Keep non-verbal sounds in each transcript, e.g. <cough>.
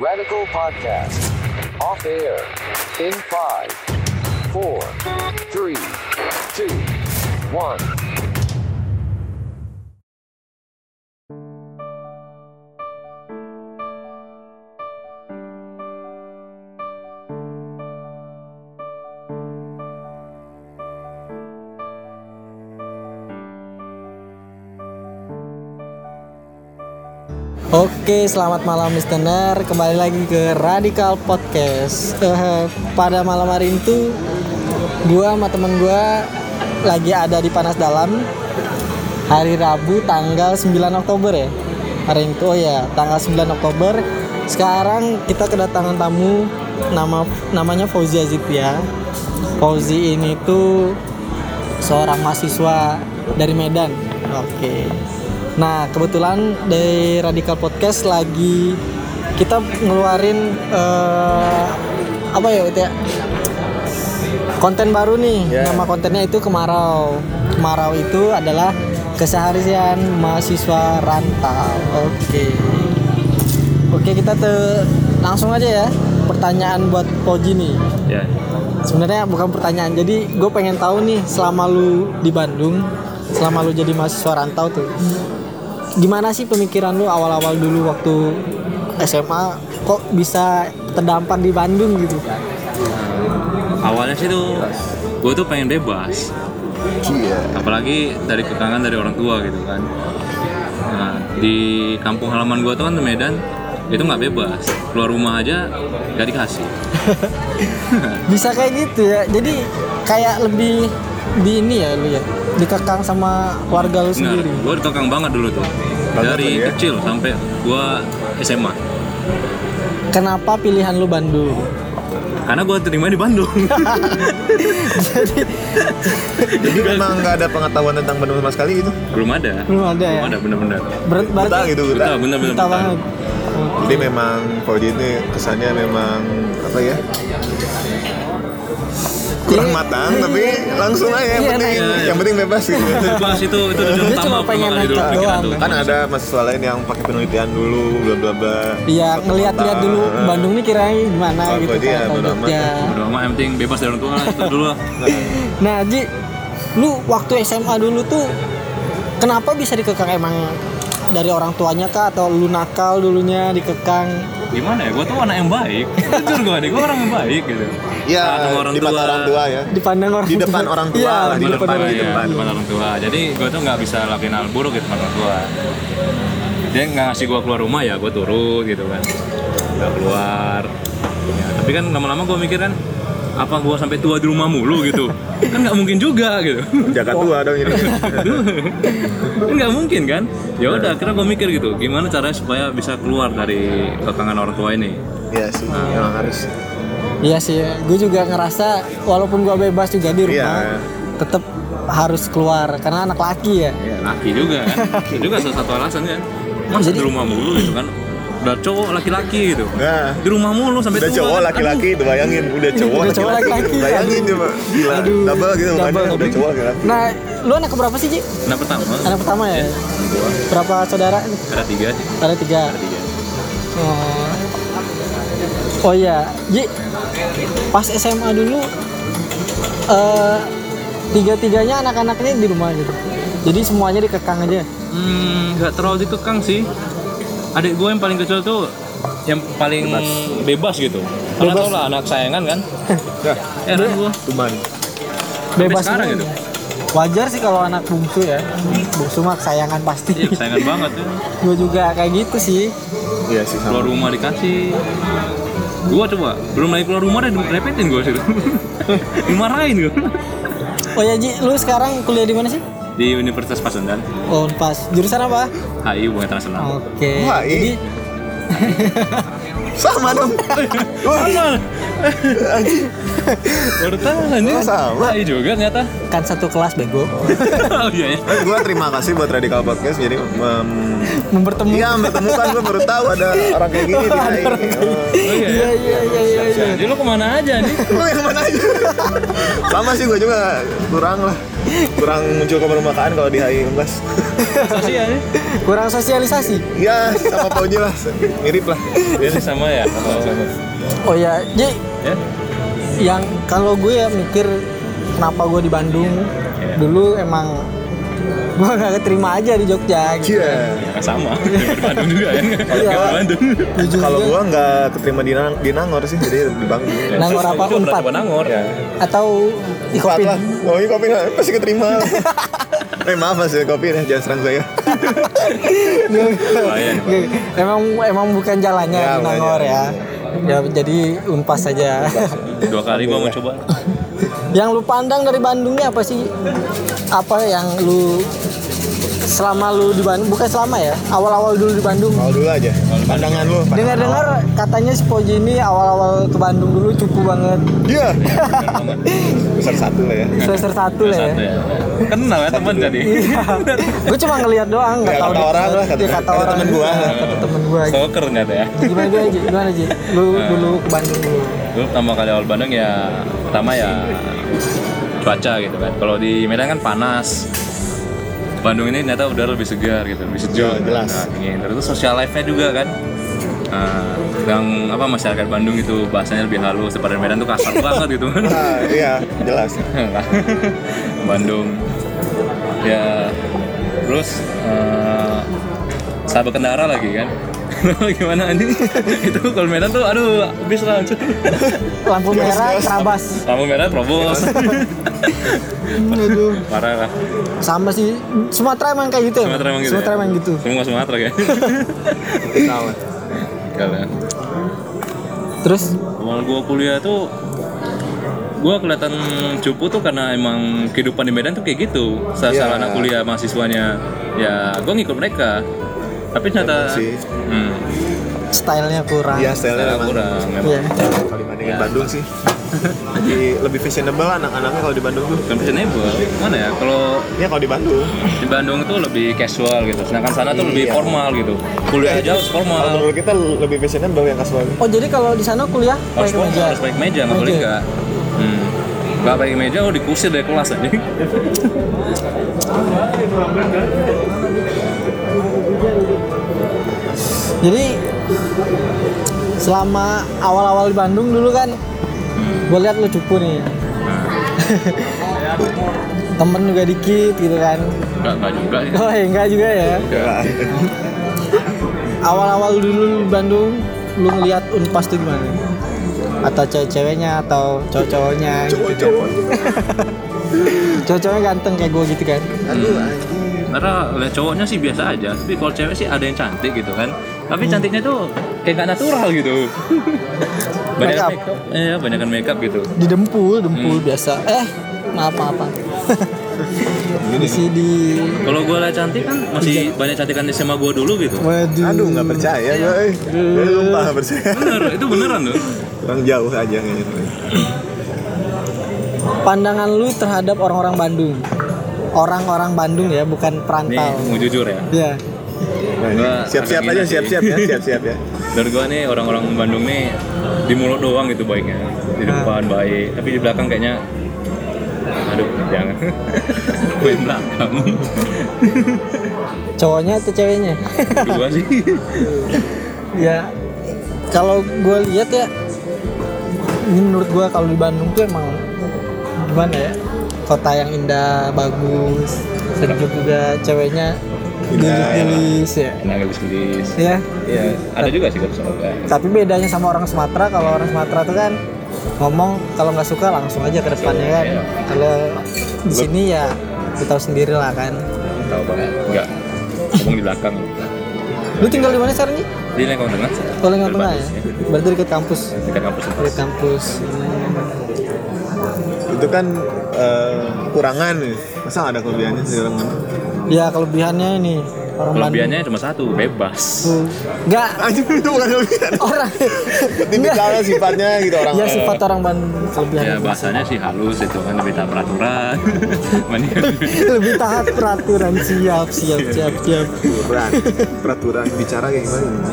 Radical Podcast. Off air. In five, four, three, two, one. Oke, selamat malam listener. Kembali lagi ke Radikal Podcast. <laughs> Pada malam hari itu, gua sama temen gua lagi ada di Panas Dalam. Hari Rabu tanggal 9 Oktober ya. Hari itu oh ya, tanggal 9 Oktober. Sekarang kita kedatangan tamu nama namanya Fauzi Azipia. Fauzi ini tuh seorang mahasiswa dari Medan. Oke. Nah, kebetulan dari Radikal Podcast lagi kita ngeluarin eh, apa ya, ya? Konten baru nih. Ya. Nama kontennya itu Kemarau. Kemarau itu adalah keseharian mahasiswa rantau. Oke. Oke, kita te langsung aja ya. Pertanyaan buat Poji nih. Ya. Sebenarnya bukan pertanyaan. Jadi gue pengen tahu nih selama lu di Bandung, selama lu jadi mahasiswa rantau tuh, gimana sih pemikiran lu awal-awal dulu waktu SMA kok bisa terdampar di Bandung gitu? Awalnya sih tuh gue tuh pengen bebas. Iya. Apalagi dari kekangan dari orang tua gitu kan. Nah, di kampung halaman gue tuh kan di Medan itu nggak bebas. Keluar rumah aja nggak dikasih. <laughs> Bisa kayak gitu ya. Jadi kayak lebih di ini ya lu ya, dikekang sama warga lu sendiri. gue dikekang banget dulu tuh. Banget dari ya. kecil sampai gue SMA. Kenapa pilihan lu Bandung? Karena gue terima di Bandung. <laughs> Jadi memang nggak ada pengetahuan tentang Bandung sama sekali gitu. Belum ada. Belum ada ya. Belum ada bener-bener. Ber- Buta gitu, Buta, buta. bener-bener buta. Jadi memang Fauji ini kesannya memang apa ya? Kurang matang tapi langsung aja yang Iya, penting iya. yang penting bebas gitu. Bebas itu itu tujuan utama cuma pengen doang. kan ada mahasiswa lain yang pakai penelitian dulu bla bla bla. Iya, kota. dulu Bandung nih kirain gimana Oh, gitu ya, kan. bodo amat. Ya. Udah amat yang penting bebas dari orang tua lah itu dulu lah. <laughs> Nah, Ji, lu waktu SMA dulu tuh kenapa bisa dikekang emang dari orang tuanya kah atau lu nakal dulunya dikekang? Gimana ya? Gue tuh anak yang baik. <laughs> Jujur gue nih, gue orang yang baik gitu. Iya, orang di tua. orang tua ya. Dipandang orang Di depan tua. orang tua Iya, lah, di di depan, depan, orang di Iya, tua. depan. di depan orang tua. Jadi gue tuh nggak bisa lakuin hal buruk gitu depan orang tua. Dia nggak ngasih gue keluar rumah ya, gue turut gitu kan. Nggak keluar. Ya, tapi kan lama-lama gue mikir kan, apa gue sampai tua di rumah mulu gitu? kan nggak mungkin juga gitu. Jaga tua dong ini. Kan <laughs> nggak mungkin kan? Ya udah, akhirnya gue mikir gitu, gimana caranya supaya bisa keluar dari kekangan orang tua ini? Iya sih, memang harus. Iya sih, gue juga ngerasa walaupun gua bebas juga di rumah, Iya. tetap harus keluar karena anak laki ya. Ya, laki juga kan. <laughs> Itu juga salah satu alasan kan. Masa Jadi- di rumah mulu gitu kan. Udah cowok laki-laki gitu. Nah, Di rumah mulu sampai udah tua. cowok laki-laki itu bayangin udah cowok Udah cowok laki-laki laki-laki. bayangin coba gila Aduh, double gitu double, makanya udah double. cowok laki-laki Nah, lu anak keberapa sih, Ji? Nah pertama. Anak pertama ya? Gua Berapa saudara? ada tiga sih. Ada tiga. Ada tiga. Oh, oh iya, Ji, pas SMA dulu, eh tiga-tiganya anak-anaknya di rumah gitu. Jadi semuanya dikekang aja. Hmm, nggak terlalu dikekang sih. Adik gue yang paling kecil tuh yang paling bebas, gitu. Karena Bebas. tau lah anak sayangan kan. <laughs> ya Heran gue. cuman Bebas sekarang gitu. Wajar sih kalau anak bungsu ya. Bungsu mah kesayangan pasti. Iya, sayangan banget ya. <laughs> Gue juga kayak gitu sih. iya sih Keluar sama rumah dikasih. Gua coba belum lagi keluar rumah deh repetin gue sih. <laughs> Dimarahin gue. Oh ya Ji, lu sekarang kuliah di mana sih? Di Universitas Pasundan, Oh, pas. Jurusan apa? HI Hubungan Internasional. Oke. Wah, Jadi sama dong <laughs> Sama. Baru tahu anjing. Oh, sama. Iya juga ternyata. kan satu kelas bego oh iya ya. gue terima kasih buat Radikal Podcast jadi mem- mempertemukan Iya, mempertemukan gue baru tahu ada orang kayak gini di HI. Oh. Oh iya. iya iya iya iya iya. Jadi lu ke mana aja nih? Lu yang mana aja? Sama sih gue juga kurang lah. Kurang muncul ke permukaan kalau di HI 14. Sosial nih. kurang sosialisasi Ya, sama Pauji lah. Mirip lah. Biasa sama ya. Oh, oh ya jadi ya. yang kalau gue ya mikir kenapa gue di Bandung Iya. dulu emang gue gak keterima aja di Jogja gitu Iya. Ya, sama. <laughs> Di Bandung juga ya. <laughs> Iya. Di Bandung. Kalau gua nggak keterima di, Nang- di Nangor sih, jadi di Banggi. Nangor apa? Unpad? berapa Nangor? Ya. atau Kopin lah. Oh, ini kopi nggak? pasti keterima. <laughs> eh maaf mas ya kopi ya, jangan serang saya. Emang emang bukan jalannya Ya, di Nangor ya ya jadi unpas saja Dua kali mau coba. yang lu pandang dari Bandung ini apa sih apa yang lu selama lu di Bandung bukan selama ya awal-awal dulu di Bandung Mau dulu aja. Pandangan lu. dengar-dengar katanya si Poji ini awal-awal ke Bandung dulu cupu banget Iya. <laughs> Besar satu lah ya. semester satu lah ya Satu ya. Kenal ya teman jadi. iya gue cuma ngeliat doang nggak Ya, tahu kata orang lah, kata- dia kata kata orang temen gua. Iya, kata temen gua Stalker ternyata ya. gimana gimana aja gimana aja lu dulu ke Bandung dulu Gue pertama kali awal Bandung ya pertama ya cuaca gitu kan. Kalau di Medan kan panas. Bandung ini ternyata udara lebih segar gitu, lebih sejuk. Ya, jelas. Nah, dingin. Terus social life-nya juga kan. Nah, yang apa masyarakat Bandung itu bahasanya lebih halus daripada Medan tuh kasar <laughs> banget gitu. Kan. Ah, iya, jelas. <laughs> Bandung. Ya terus eh, sahabat kendara lagi kan? <laughs> Gimana ini? Itu kalau Medan tuh aduh habis lah. Lampu merah kerabas lampu merah terobos. Aduh. Parah lah. Sama sih Sumatera emang kayak gitu ya? Sumatera emang gitu Sumatera ya? emang gitu. Semua Sumatera kan Tahu. Kalau terus awal gua kuliah tuh gua kelihatan cupu tuh karena emang kehidupan di Medan tuh kayak gitu saat Iya. anak kuliah mahasiswanya ya gua ngikut mereka tapi ternyata hmm, stylenya kurang Iya, style saya memang. kurang memang Iya. Kalau dibandingin Ya. Bandung sih. Lebih lebih fashionable anak-anaknya kalau di Bandung tuh. bukan fashionable mana ya kalau Ya kalau di Bandung. di Bandung tuh lebih casual gitu sedangkan sana tuh lebih Iya. formal gitu kuliah aja harus Kalau formal menurut kita lebih fashionable yang casual. oh jadi kalau di sana kuliah harus pakai formal meja harus pakai meja nggak boleh nggak hmm. nggak pakai meja oh dikusir dari kelas aja jadi selama awal-awal di Bandung dulu kan gue lihat lu cupu nih. Temen juga dikit gitu kan. Nggak nggak juga ya. Oh ya enggak juga ya? Enggak. awal-awal dulu di Bandung lu ngeliat unpas tuh gimana? Atau cewek-ceweknya atau cowok-cowoknya gitu kan? Cowok-cowok. cowok-cowoknya ganteng kayak gue gitu kan? Aduh, anjing. karena lihat cowoknya sih biasa aja. Tapi kalau cewek sih ada yang cantik gitu kan tapi cantiknya tuh kayak nggak natural gitu. <laughs> Banyak Make up. iya banyak make up gitu. Di dempul dempul biasa. Eh maaf maaf maaf. <laughs> Di sini. Di kalau gue lihat cantik kan masih banyak cantikan di SMA gue dulu gitu. Waduh. Aduh, nggak percaya gue. eh. Gue lupa nggak percaya. bener itu beneran tuh Kurang jauh aja kayaknya. pandangan lu terhadap orang-orang Bandung. Orang-orang Bandung ya bukan nih perantau mau jujur ya. Ya Nah, Gua siap-siap agak aja, siap-siap ya, siap-siap ya. <laughs> dari gue nih orang-orang Bandung nih di mulut doang gitu baiknya. Di Ah. depan baik tapi di belakang kayaknya aduh jangan. <laughs> Gue yang belakang. <laughs> Cowoknya atau ceweknya? Dua sih. Ya kalau gue lihat ya ini menurut gue kalau di Bandung tuh emang gimana ya kota yang indah bagus sejuk juga ceweknya Indah, gelis ya nah gelis-gelis ya Iya, ada juga sih kalau soalnya. tapi bedanya sama orang Sumatera kalau orang Sumatera tuh kan ngomong kalau nggak suka langsung aja ke depannya kan Iya. kalau di sini ya kita tahu sendiri lah kan Tahu banget. Enggak. Ngomong di belakang. lu tinggal di mana sekarang nih Di Lengkong Tengah. Oh, Lengkong Tengah ya berarti dekat kampus Dekat kampus. dekat kampus Itu kan kekurangan nih. Masa ada kelebihannya sih dalam ya kelebihannya ini Orang Kelebihannya cuma satu, bebas. Enggak Anjing <laughs> itu bukan kelebihan. orang Tipikalnya sifatnya gitu orang. ya sifat orang Bandung kelebihan Ya bahasanya sih halus itu kan lebih taat peraturan. <laughs> Lebih taat peraturan siap siap siap siap peraturan. Peraturan bicara kayak gimana?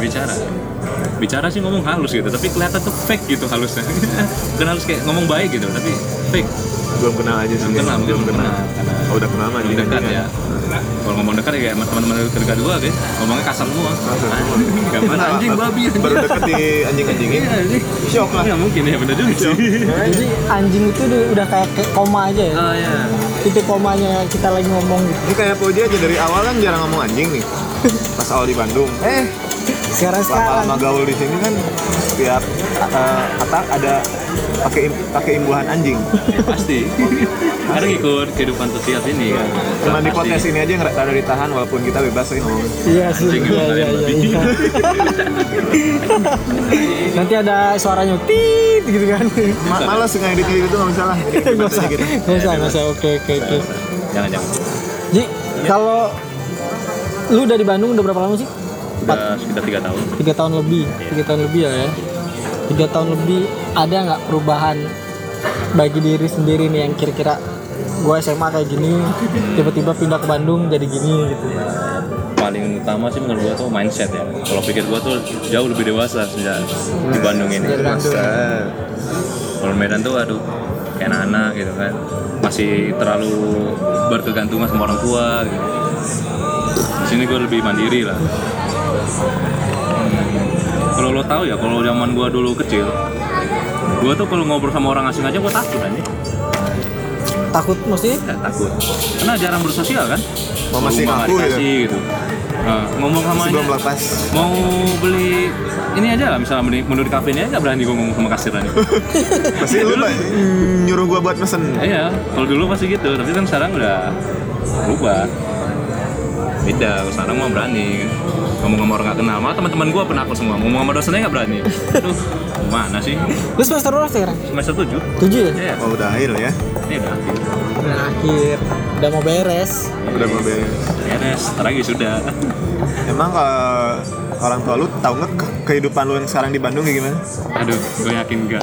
bicara. Bicara sih ngomong halus gitu, tapi kelihatan tuh fake gitu halusnya. <laughs> Bukan halus kayak ngomong baik gitu, tapi fake. Belum kenal aja sih. Belum kenal, mungkin belum kenal. Karena Oh, udah kenal mah dekat ya. Kalau ngomong dekat ya kayak sama teman-teman dekat gua guys, ngomongnya kasar semua. Gak mana anjing babi. Baru deket di anjing-anjingin. Iya, anjing. Shock lah. Ya mungkin ya bener juga jadi anjing itu udah, kayak, kayak koma aja ya Oh ya. titik komanya kita lagi ngomong gitu Ini kayak Puji aja dari awal kan jarang ngomong anjing nih. Pas awal di Bandung. Eh, sekarang sekarang lama-lama gaul di sini kan setiap eh, kata ada pakai im- pakai imbuhan anjing. Ya, pasti. Kadang ikut kehidupan sosial sini kan. Cuma di podcast ini aja nggak ada ditahan walaupun kita bebas sih ngomong. iya sih Anjing iya gimana iya ya, iya babi? iya. nanti ada suaranya tit gitu kan Ma malas nggak edit gitu nggak bisa lah. nggak usah Gitu. <laughs> nggak usah nggak usah oke oke oke Jangan jangan. Ji kalau lu udah di Bandung udah berapa lama sih Udah sekitar tiga tahun. tiga tahun lebih tiga tahun lebih ya ya tiga tahun lebih ada nggak perubahan bagi diri sendiri nih yang kira-kira gue SMA kayak gini tiba-tiba pindah ke Bandung jadi gini gitu paling utama sih menurut gua tuh mindset ya. Kalau pikir gua tuh jauh lebih dewasa sejak di Bandung ini. Kalau Medan tuh aduh kayak anak-anak gitu kan. Masih terlalu berkegantungan sama orang tua gitu. Di sini gua lebih mandiri lah. Kalau lo tahu ya, kalau zaman gua dulu kecil, gua tuh kalau ngobrol sama orang asing aja gua takut aja. takut maksudnya Ya, takut. Karena jarang bersosial kan. Mau masih Rumah ngaku nggak gitu. gitu. Nah, ngomong sama Sebelum aja, lepas. mau beli ini aja lah misalnya beli menu di kafe ini aja nggak berani gue ngomong sama kasirnya nih. <laughs> Pasti lu Pak, nyuruh gua buat mesen. iya kalau dulu pasti gitu tapi kan sekarang udah berubah beda. Kalau sekarang mah berani. Ngomong sama orang nggak kenal malah teman-teman gue penakut semua. Ngomong sama dosennya nggak berani. Aduh mana sih? Lu semester berapa sekarang semester tujuh. Tujuh ya? Iya, Oh udah akhir ya. ini udah udah akhir udah mau beres. Udah mau beres. beres. Ntar lagi sudah. Emang kalau orang tua lu tahu nggak ke- kehidupan lu yang sekarang di Bandung kayak gimana? aduh gue yakin enggak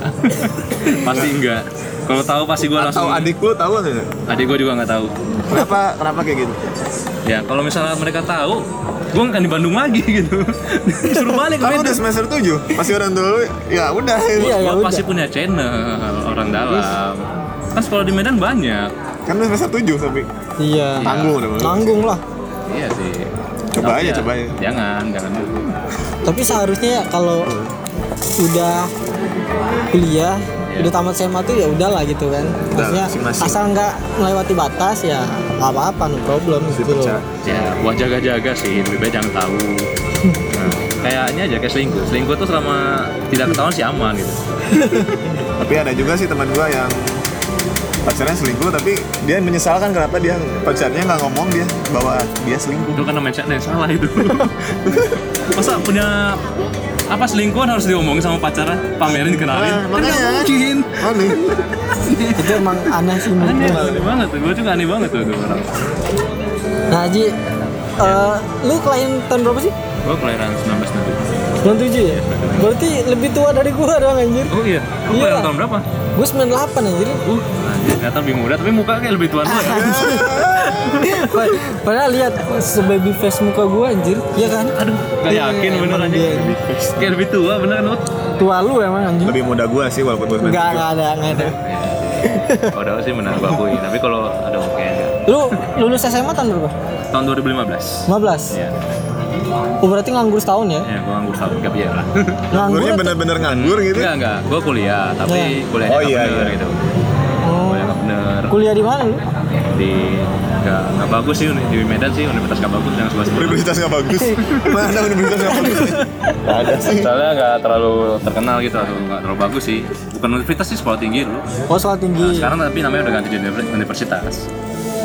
<laughs> pasti enggak kalau tahu pasti gue langsung Atau adik lu tahu nggak? adik gue juga nggak tahu. Kenapa kenapa kayak gitu? Ya kalau misalnya mereka tahu gue akan di Bandung lagi <laughs> gitu. Suruh balik ke Medan udah semester 7 Masih orang dulu Ya udah. Iya, ya udah. pasti punya channel orang dalam. Kan sekolah di Medan banyak. Kan lu semester 7 tapi iya. Tanggung udah tanggung lah. Iya sih. Coba Tapi aja, ya, coba aja. jangan jangan. Dulu tapi seharusnya ya kalau udah kuliah udah tamat SMA tuh ya udahlah gitu kan. Maksudnya masing-masing. asal nggak melewati batas ya nggak apa-apa no problem gitu loh. ya buat jaga-jaga sih lebih baik jangan tahu. Nah, kayaknya aja kayak selingkuh. Selingkuh tuh selama tidak ketahuan sih aman gitu. <laughs> Tapi ada juga sih teman gua yang pacarnya selingkuh tapi dia menyesalkan kenapa dia pacarnya nggak ngomong dia bahwa dia selingkuh. itu karena mindsetnya yang salah itu. <laughs> Masa punya apa selingkuhan harus diomongin sama pacarnya pamerin dikenalin Nah, Kan makanya. nggak mungkin Aneh. itu emang aneh sih aneh aneh banget tuh gue juga aneh banget tuh, tuh orang nah Ji eh, lu klien tahun berapa sih? Gue kelahiran 1997 97 ya berarti lebih tua dari gua dong anjir. Oh iya. Gue Iya. kelahiran tahun berapa? Gua 98 anjir. Uh. anjir ternyata lebih muda tapi muka kayak lebih tua tua ya Pad- <laughs> Padahal lihat sebaby face muka gua anjir, iya kan? aduh gak Iya, yakin bener emang anjir dia. kayak lebih tua bener kan? Tua lu emang anjir. Lebih muda gua sih walaupun gua Enggak, enggak ada, enggak ada. udah sih benar gue akui tapi kalau ada oke enggak Lu lulus SMA tahun berapa? tahun 2015 15. Iya, Oh, berarti nganggur setahun ya? ya gue nganggur satu gap year lah Nganggur Nganggurnya bener-bener nganggur gitu. Enggak, enggak, gue kuliah, tapi Iya. kuliahnya Oh, iya, bener iya. gitu Oh, Kuliah nggak bener kuliah di mana lu? Di, nggak, nggak bagus sih, di Medan sih, universitas nggak bagus, yang sebelah Universitas nggak bagus. <laughs> Mana universitas nggak bagus? Nggak ada sih. Soalnya nggak terlalu terkenal gitu, atau nggak terlalu bagus sih Bukan universitas sih, sekolah tinggi dulu Oh, sekolah tinggi. Sekarang tapi namanya udah ganti jadi universitas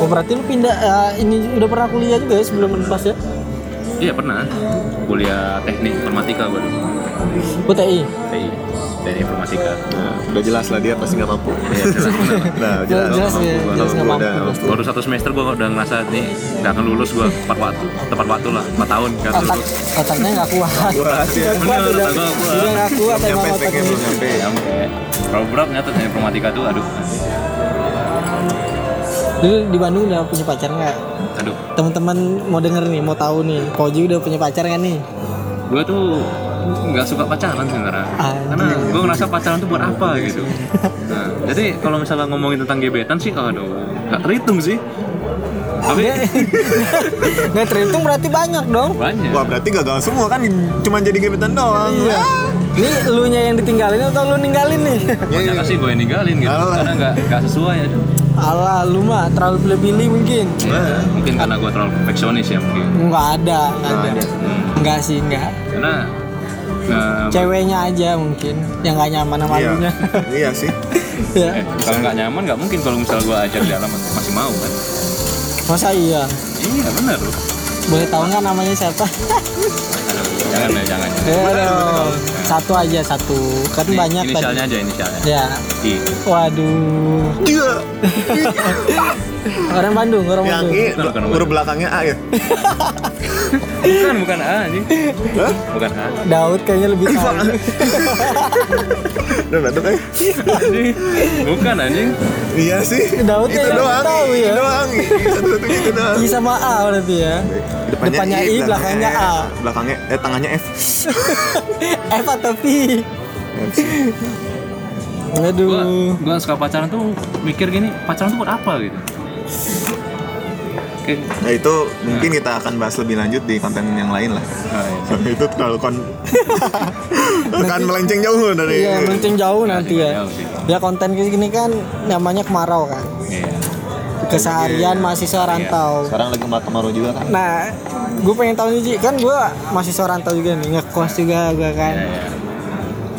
Oh, berarti lu pindah ya, ini udah pernah kuliah juga ya sebelum lepas ya? Iya pernah. Kuliah teknik informatika gue dulu. UTI TI. Teknik informatika. Nah, udah jelas lah dia pasti nggak mampu. Iya jelas. <laughs> Nah, jelas, jelas. jelas, ya, Kalau jelas mampu udah- pasti. Baru satu semester gue udah ngerasa nih nggak akan lulus gue tepat waktu, tepat waktu lah, 4 tahun nggak akan otak lulus. otaknya nggak kuat Kuat ya. Nggak kuat Bener, udah nggak kuat emang otaknya belum nyampe. Sampai kalau berat teknik informatika tuh aduh, dulu di Bandung udah punya pacar nggak aduh. teman-teman mau denger nih mau tahu nih Koji udah punya pacar nggak nih Gue tuh nggak suka pacaran sebenarnya, Anjing. karena gue ngerasa pacaran tuh buat apa gitu. Nah, jadi kalau misalnya ngomongin tentang gebetan sih, aduh, nggak terhitung sih. Tapi <laughs> nggak terhitung berarti banyak dong banyak. Wah berarti gagal semua kan cuma jadi gebetan doang. iya ini lu nya yang ditinggalin atau lu ninggalin nih <laughs> Banyak sih gue yang ninggalin gitu, Alah. karena nggak nggak sesuai aja. Alah, lu mah terlalu pilih-pilih mungkin. Ya, mungkin karena gue terlalu perfeksionis ya mungkin. Nggak ada, nggak ada. Hmm, Nggak sih, nggak. karena nah, Ceweknya aja mungkin yang nggak nyaman sama Iya. <laughs> Iya sih. <laughs> ya. eh, kalau nggak nyaman nggak mungkin kalau misalnya gue ajak dalam masih mau kan? Masa iya? Iya benar loh. Boleh tahu nggak namanya siapa? Jangan ya jangan. <laughs> Ya, aduh. Satu aja satu. Kan Ini banyak inisialnya tadi. aja inisialnya. Ya. I. Waduh. Iya. Orang Bandung, orang Yang Bandung. I Bukan, bukan, huruf belakangnya A ya. Bukan bukan A anjing. Hah? Bukan A. Daud kayaknya lebih tahu. Udah batuk eh. Anjing. Bukan anjing. Iya sih. Daud itu doang. tahu ya. Itu doang. I itu doang. <laughs> I sama A berarti ya. Depannya I, belakangnya A. Belakangnya eh tangannya F. <laughs> F atau P? Gua Aduh. gua suka pacaran tuh mikir gini, pacaran tuh buat apa gitu. Nah itu mungkin kita akan bahas lebih lanjut di konten yang lain lah. Nah, iya. <laughs> itu terlalu kon <laughs> akan melenceng jauh dari Iya, melenceng jauh nanti ya. Ya konten gini kan namanya kemarau kan. Iya. Keseharian mahasiswa rantau. sekarang lagi kemarau juga kan. Nah, gue pengen tahu nih Ji, kan gue mahasiswa rantau juga nih, ngekos juga gue kan. Iya, iya.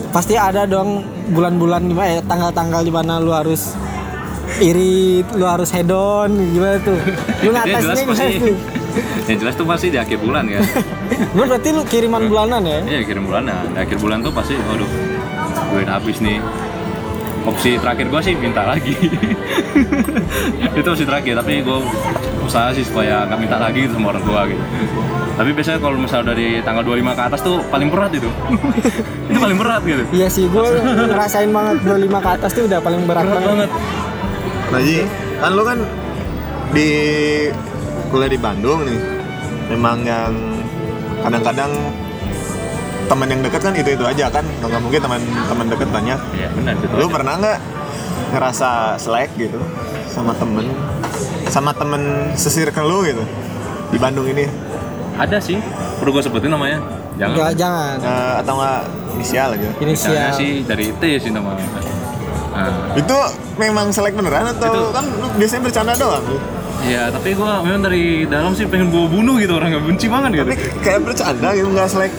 Pasti ada dong bulan-bulan eh, tanggal-tanggal di mana lu harus irit, lu harus hedon, gimana tuh? Lu ngatasinnya gimana tuh? yang jelas tuh pasti di akhir bulan kan. <laughs> Lu berarti lu kiriman bulanan ya? Iya kirim bulanan. Di akhir bulan tuh pasti, waduh, duit habis nih. Opsi terakhir gua sih minta lagi. <laughs> itu opsi terakhir, tapi gua usaha sih supaya nggak minta lagi gitu sama orang tua gitu. Tapi biasanya kalau misalnya dari tanggal 25 ke atas tuh paling berat itu. <laughs> itu paling berat gitu. Iya sih, gue ngerasain banget 25 ke atas tuh udah paling berat, Berat banget. banget. Nah Ji, kan lu kan di kuliah di Bandung nih. Memang yang kadang-kadang teman yang dekat kan itu itu aja kan nggak mungkin teman-teman dekat banyak Iya benar gitu. lu aja. pernah nggak ngerasa selek gitu sama temen sama temen sesirkel lu gitu di Bandung ini Ada sih. Perlu gua sebutin namanya? Jangan. Enggak, jangan. Eh, atau nggak inisial aja Misalnya Inisial. sih dari T sih namanya. Nah, itu memang selek beneran atau Itu- kan lu biasanya bercanda doang lu? ya tapi gua memang dari dalam sih pengen gua bunuh gitu orang nggak benci banget gitu. tapi kayak bercanda gitu nggak selek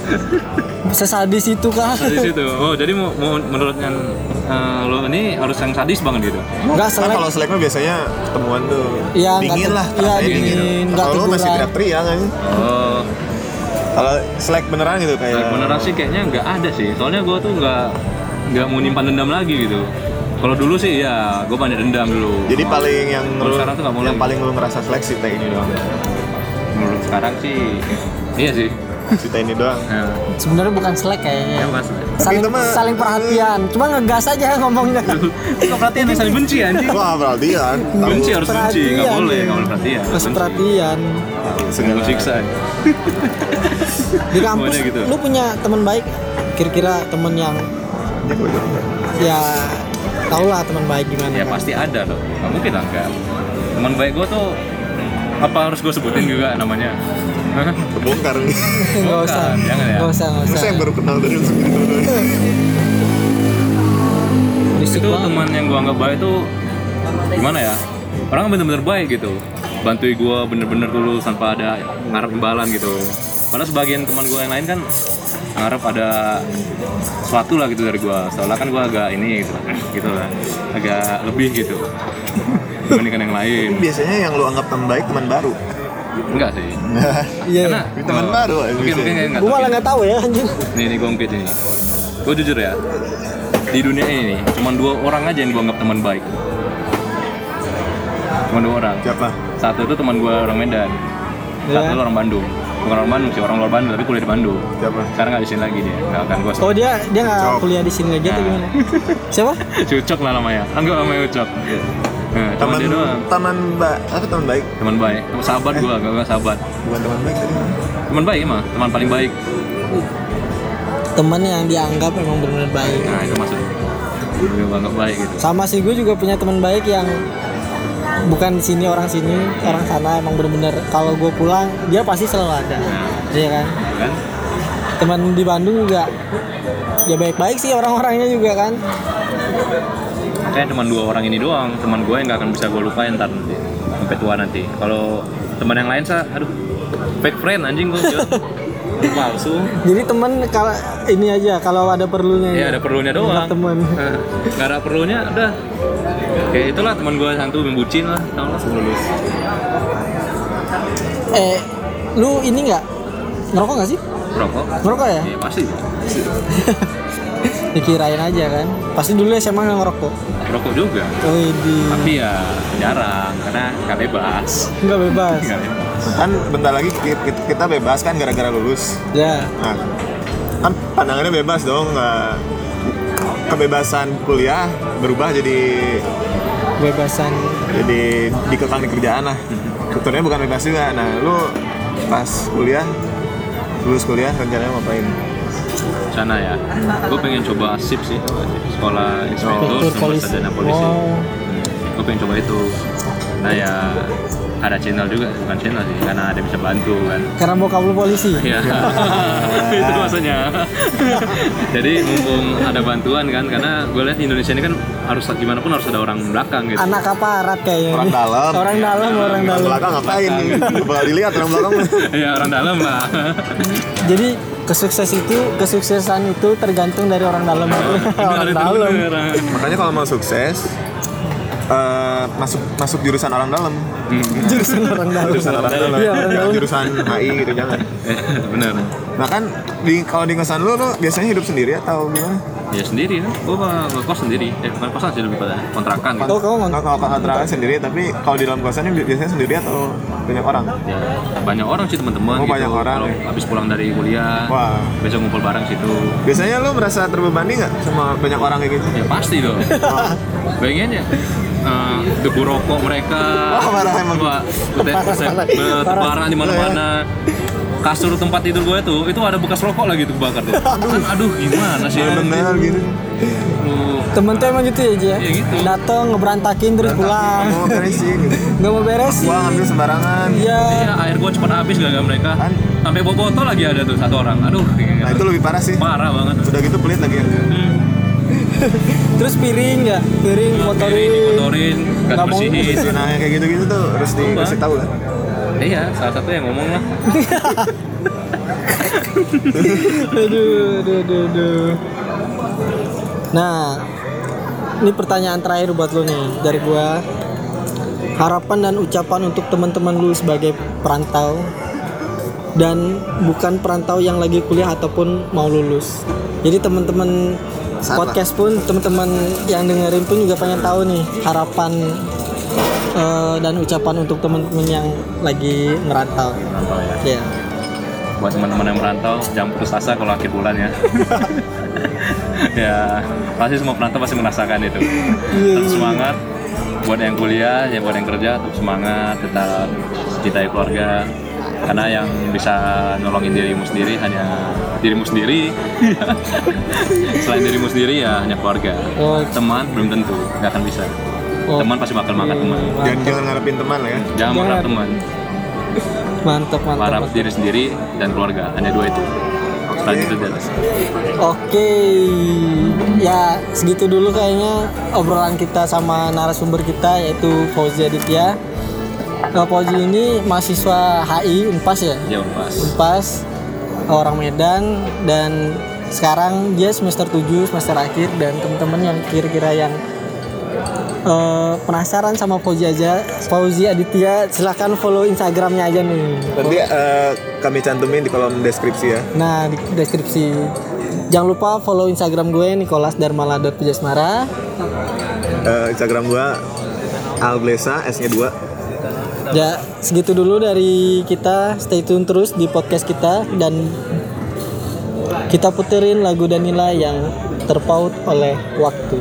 Sesadis itu kan. Dari situ. Oh, jadi mau, mau menurut yang eh, lo ini harus yang sadis banget gitu. Enggak kan selek. kalau selek mah biasanya ketemuan tuh Iya, nggak dingin lah iya, rasanya dingin, nggak kalau lu masih teriak-teriak kan Oh, kalau selek beneran gitu kayak Selek beneran sih kayaknya nggak ada sih. Soalnya gue tuh nggak nggak mau nyimpan dendam lagi gitu. Kalau dulu sih ya gue banyak dendam dulu. jadi paling yang Kalau lu, sekarang tuh nggak mau yang paling lu ngerasa selek si teh ini doang menurut sekarang sih iya sih. si teh ini doang Ya, Sebenarnya bukan selek ya kayaknya. mas. Saling, itu mah- saling perhatian. Cuma ngegas aja ngomongnya. <laughs> Kok perhatian yang saling benci anjing? wah perhatian Benci harus benci, nggak Perhatian, boleh, iya. nggak boleh perhatian. harus perhatian. segala siksa. Di kampus gitu. lu punya teman baik? Kira-kira teman yang ya tau lah teman baik gimana Ya kan? pasti ada loh, nggak mungkin lah enggak. Teman baik gue tuh apa harus gue sebutin juga namanya? Hah? kebongkar nih <laughs> Nggak usah, jangan ya. nggak usah, nggak usah. Yang baru kenal dari Berisik itu teman yang gua anggap baik tuh gimana ya orang bener-bener baik gitu bantuin gua bener-bener dulu tanpa ada ngarep imbalan gitu padahal sebagian teman gua yang lain kan ngarep ada sesuatu lah gitu dari gua soalnya kan gua agak ini gitu gitu lah agak lebih gitu <laughs> dibandingkan yang lain biasanya yang lu anggap teman baik teman baru Enggak sih. <laughs> Iya. Karena Teman oh, baru, Mungkin mungkin enggak. Gue tahu malah sih. nggak tahu ya anjing. Nih nih gue ungkit ini. Gue jujur ya. Di dunia ini nih, cuma dua orang aja yang gue anggap teman baik. Cuma dua orang. Siapa? Satu itu teman gue orang Medan. Satu Ya. itu orang Bandung. Bukan orang Bandung sih, orang luar Bandung tapi kuliah di Bandung. Siapa? Sekarang nggak di sini lagi dia. Nggak akan gue Oh dia dia nggak kuliah di sini lagi atau Nah. gimana? <laughs> Siapa? Cucok lah namanya. Anggap namanya Ucok. Nah, Teman dia doang. teman baik. Apa teman baik? Teman baik. Sahabat gue, gak gue sahabat. Bukan teman baik tadi. Teman baik emang, teman paling baik. Temen yang dianggap emang benar-benar baik. Nah itu maksudnya. Gue anggap baik gitu. Sama sih gue juga punya teman baik yang bukan di sini orang sini orang sana emang bener-bener kalau gue pulang dia pasti selalu ada. Nah, iya kan? Teman di Bandung juga ya baik-baik sih orang-orangnya juga kan. Kayak cuma dua orang ini doang, teman gue yang gak akan bisa gue lupain ntar nanti sampai tua nanti. Kalau teman yang lain sah, aduh, fake friend anjing gue <laughs> palsu. jadi temen kalau ini aja kalau ada perlunya Ya ada perlunya doang. Nggak temen Eh, Gak ada perlunya, udah. Kayak itulah teman gue satu membucin lah, tau lah sebelum lulus. eh lu ini nggak ngerokok nggak sih Rokok? ngerokok ya Iya pasti. <laughs> dikirain aja kan pasti dulu SMA nggak ngerokok Rokok juga. oh di Tapi ya jarang, karena gak bebas. nggak bebas Nggak bebas. <laughs> Kan bentar lagi ki- ki- kita bebas kan gara-gara lulus. ya Nah, kan pandangannya bebas dong. nggak kebebasan kuliah berubah jadi bebasan jadi dikekang di kerjaan lah. Sebetulnya bukan bebas juga. Nah, lu pas kuliah lulus kuliah rencananya mau ngapain? Sana ya, gue pengen coba SIP sih, sekolah inspektur Inspektur sama polisi. sarjana polisi. Oh. gue pengen coba itu. Nah ya ada channel juga, bukan channel sih, karena ada bisa bantu kan. karena bokap lu polisi Iya, <laughs> <laughs> itu maksudnya. <laughs> Jadi mumpung ada bantuan kan, karena gue lihat di Indonesia ini kan harus gimana pun harus ada orang belakang gitu. anak aparat kayaknya Orang dalam. orang dalam orang Orang dalam belakang ngapain nih? Bakal dilihat orang belakang. ya orang dalam lah. jadi kesukses itu kesuksesan itu tergantung dari orang dalam orang Bener, itu dalam. Makanya kalau mau sukses eh, masuk masuk jurusan orang dalam. jurusan orang dalam Jurusan orang dalam. Iya, orang Jangan dalam. jurusan HI gitu jangan. <laughs> Eh, bener. Nah kan di kalau di kosan lu lu biasanya hidup sendiri atau gimana? Ya sendiri kan, gue mah ngekos sendiri. Eh bukan kosan sih lebih pada kontrakan gitu. oh kamu Nggak kalau kontrakan sendiri tapi kalau di dalam kosannya bi- biasanya sendiri atau banyak orang? Ya banyak orang sih teman-teman Oh, gitu. banyak orang, Kalau ya. habis pulang dari kuliah, Wah. besok ngumpul bareng situ. Biasanya lu merasa terbebani nggak sama banyak orang kayak gitu? Ya pasti dong. <laughs> Bayangin ya. eh, debu rokok mereka, Wah, parah emang. Wah, bertebaran di mana-mana. Kasur tempat tidur gue tuh, itu ada bekas rokok lagi tuh bakar tuh. Kan aduh gimana sih? Bener gitu. Aduh. temen tuh emang gitu ya Ji ya Iya, gitu. dateng ngeberantakin terus pulang Mau beresin gitu. nggak mau beresin Gua ngambil sembarangan. iya Iya, air gue cepat habis gak mereka. Kan? Sampai bawa botol lagi ada tuh satu orang. Aduh, Nah itu lebih parah sih. parah banget. Udah gitu pelit lagi. Hmm. <laughs> terus piring ya piring Piring motorin Nggak mau bersihin. <laughs> Nah kayak gitu-gitu tuh harus dikasih tahu kan. Iya, salah satu yang ngomong lah. <laughs> aduh, aduh, aduh, aduh. Nah, ini pertanyaan terakhir buat lo nih dari gua. Harapan dan ucapan untuk teman-teman lu sebagai perantau dan bukan perantau yang lagi kuliah ataupun mau lulus. Jadi teman-teman. Podcast pun teman-teman yang dengerin pun juga pengen tahu nih harapan eh, dan ucapan untuk teman-teman yang lagi merantau. Merantau ya. Ya. Buat teman-teman yang merantau, jangan putus asa kalau akhir bulan ya. <laughs> ya, pasti semua perantau pasti merasakan itu. Tetap semangat. Buat yang kuliah, ya buat yang kerja, tetap semangat, tetap cintai keluarga. Karena yang bisa nolongin dirimu sendiri hanya dirimu sendiri. <laughs> Selain dirimu sendiri ya hanya keluarga. Oh. Teman belum tentu, nggak akan bisa. Oh. Teman pasti bakal makan teman. Jangan jangan ngarepin teman lah ya. Jangan mengharap teman. Mantap, mantap. Harap diri sendiri dan keluarga. Hanya dua itu. Oke, ya segitu dulu kayaknya obrolan kita sama narasumber kita yaitu Fauzi Aditya. Nah, Fauzi ini mahasiswa HI Unpas ya, Jauh pas. Unpas orang Medan dan sekarang dia semester 7 semester akhir dan teman-teman yang kira-kira yang eh, penasaran sama Fauzi aja, Fauzi Aditya, silahkan follow Instagramnya aja nih. Nanti eh, kami cantumin di kolom deskripsi ya. Nah di deskripsi. Jangan lupa follow Instagram gue Nicholas Darmala Pujasmara. Eh, Instagram gua Alblesa S-nya 2. Ya segitu dulu dari kita. Stay tune terus di podcast kita dan kita puterin lagu Danila yang terpaut oleh waktu.